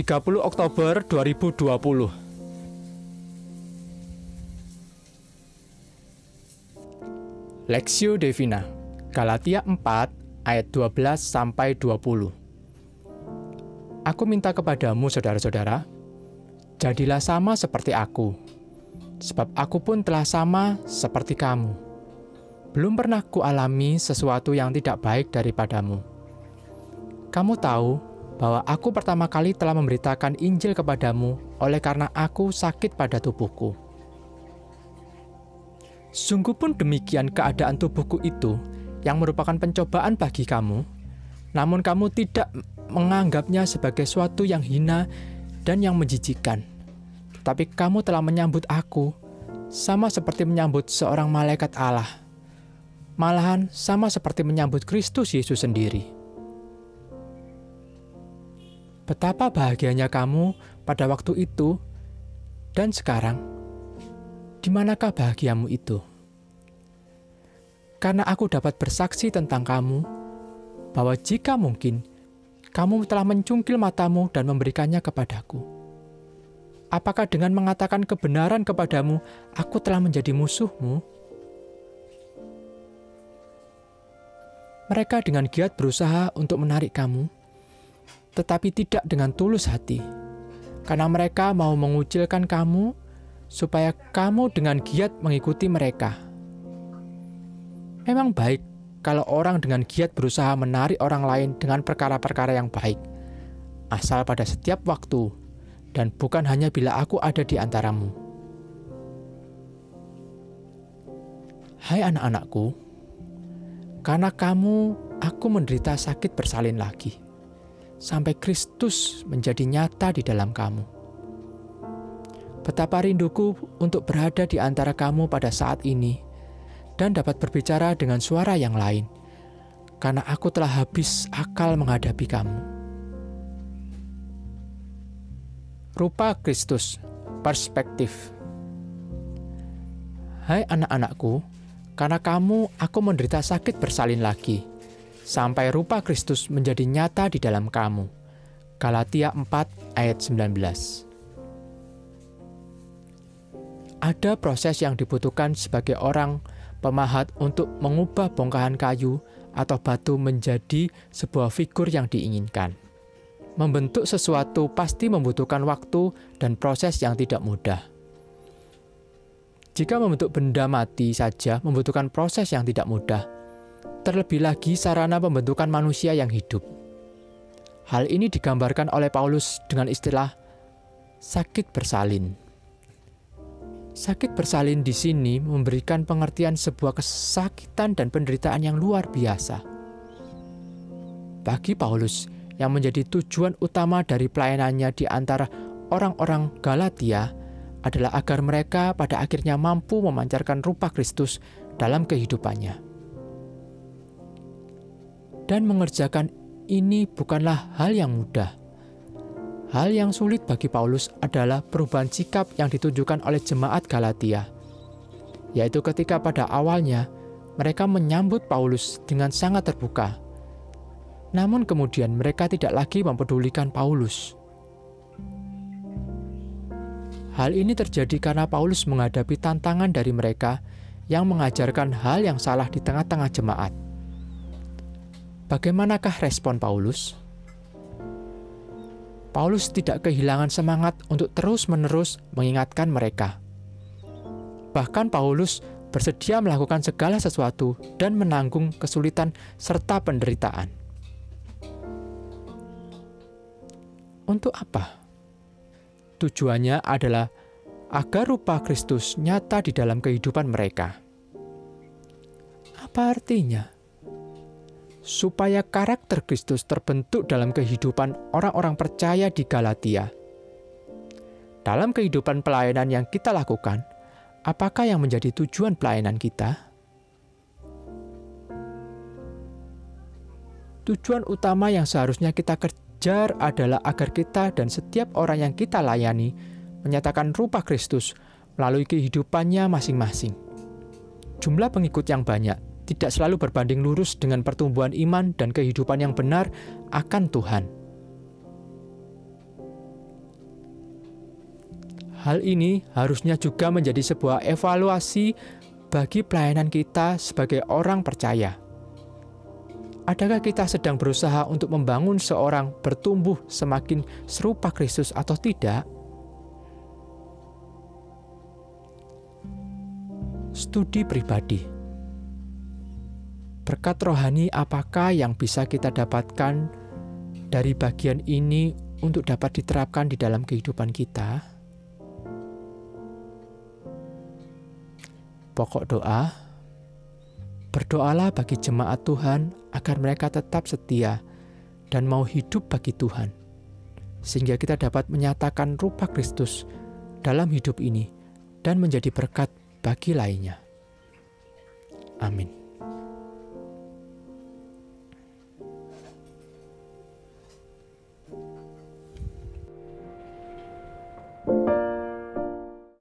30 Oktober 2020 Lexio Devina Galatia 4 ayat 12 sampai 20 Aku minta kepadamu saudara-saudara jadilah sama seperti aku sebab aku pun telah sama seperti kamu. Belum pernah kualami sesuatu yang tidak baik daripadamu. Kamu tahu bahwa aku pertama kali telah memberitakan Injil kepadamu oleh karena aku sakit pada tubuhku. Sungguh pun demikian keadaan tubuhku itu yang merupakan pencobaan bagi kamu, namun kamu tidak menganggapnya sebagai suatu yang hina dan yang menjijikan. Tapi kamu telah menyambut aku sama seperti menyambut seorang malaikat Allah. Malahan sama seperti menyambut Kristus Yesus sendiri. Betapa bahagianya kamu pada waktu itu dan sekarang di manakah bahagiamu itu? Karena aku dapat bersaksi tentang kamu, bahwa jika mungkin, kamu telah mencungkil matamu dan memberikannya kepadaku. Apakah dengan mengatakan kebenaran kepadamu, aku telah menjadi musuhmu? Mereka dengan giat berusaha untuk menarik kamu, tetapi tidak dengan tulus hati, karena mereka mau mengucilkan kamu supaya kamu dengan giat mengikuti mereka. Memang baik kalau orang dengan giat berusaha menarik orang lain dengan perkara-perkara yang baik, asal pada setiap waktu, dan bukan hanya bila aku ada di antaramu. Hai anak-anakku, karena kamu aku menderita sakit bersalin lagi, sampai Kristus menjadi nyata di dalam kamu Betapa rinduku untuk berada di antara kamu pada saat ini dan dapat berbicara dengan suara yang lain, karena aku telah habis akal menghadapi kamu. Rupa Kristus, perspektif. Hai anak-anakku, karena kamu aku menderita sakit bersalin lagi, sampai rupa Kristus menjadi nyata di dalam kamu. Galatia 4 ayat 19 ada proses yang dibutuhkan sebagai orang pemahat untuk mengubah bongkahan kayu atau batu menjadi sebuah figur yang diinginkan. Membentuk sesuatu pasti membutuhkan waktu dan proses yang tidak mudah. Jika membentuk benda mati saja membutuhkan proses yang tidak mudah, terlebih lagi sarana pembentukan manusia yang hidup. Hal ini digambarkan oleh Paulus dengan istilah sakit bersalin. Sakit bersalin di sini memberikan pengertian sebuah kesakitan dan penderitaan yang luar biasa. Bagi Paulus, yang menjadi tujuan utama dari pelayanannya di antara orang-orang Galatia adalah agar mereka pada akhirnya mampu memancarkan rupa Kristus dalam kehidupannya. Dan mengerjakan ini bukanlah hal yang mudah. Hal yang sulit bagi Paulus adalah perubahan sikap yang ditunjukkan oleh jemaat Galatia, yaitu ketika pada awalnya mereka menyambut Paulus dengan sangat terbuka, namun kemudian mereka tidak lagi mempedulikan Paulus. Hal ini terjadi karena Paulus menghadapi tantangan dari mereka yang mengajarkan hal yang salah di tengah-tengah jemaat. Bagaimanakah respon Paulus? Paulus tidak kehilangan semangat untuk terus-menerus mengingatkan mereka. Bahkan Paulus bersedia melakukan segala sesuatu dan menanggung kesulitan serta penderitaan. Untuk apa? Tujuannya adalah agar rupa Kristus nyata di dalam kehidupan mereka. Apa artinya? Supaya karakter Kristus terbentuk dalam kehidupan orang-orang percaya di Galatia. Dalam kehidupan pelayanan yang kita lakukan, apakah yang menjadi tujuan pelayanan kita? Tujuan utama yang seharusnya kita kejar adalah agar kita dan setiap orang yang kita layani menyatakan rupa Kristus melalui kehidupannya masing-masing. Jumlah pengikut yang banyak tidak selalu berbanding lurus dengan pertumbuhan iman dan kehidupan yang benar akan Tuhan. Hal ini harusnya juga menjadi sebuah evaluasi bagi pelayanan kita sebagai orang percaya. Adakah kita sedang berusaha untuk membangun seorang bertumbuh semakin serupa Kristus atau tidak? Studi pribadi berkat rohani apakah yang bisa kita dapatkan dari bagian ini untuk dapat diterapkan di dalam kehidupan kita? Pokok doa, berdoalah bagi jemaat Tuhan agar mereka tetap setia dan mau hidup bagi Tuhan, sehingga kita dapat menyatakan rupa Kristus dalam hidup ini dan menjadi berkat bagi lainnya. Amin.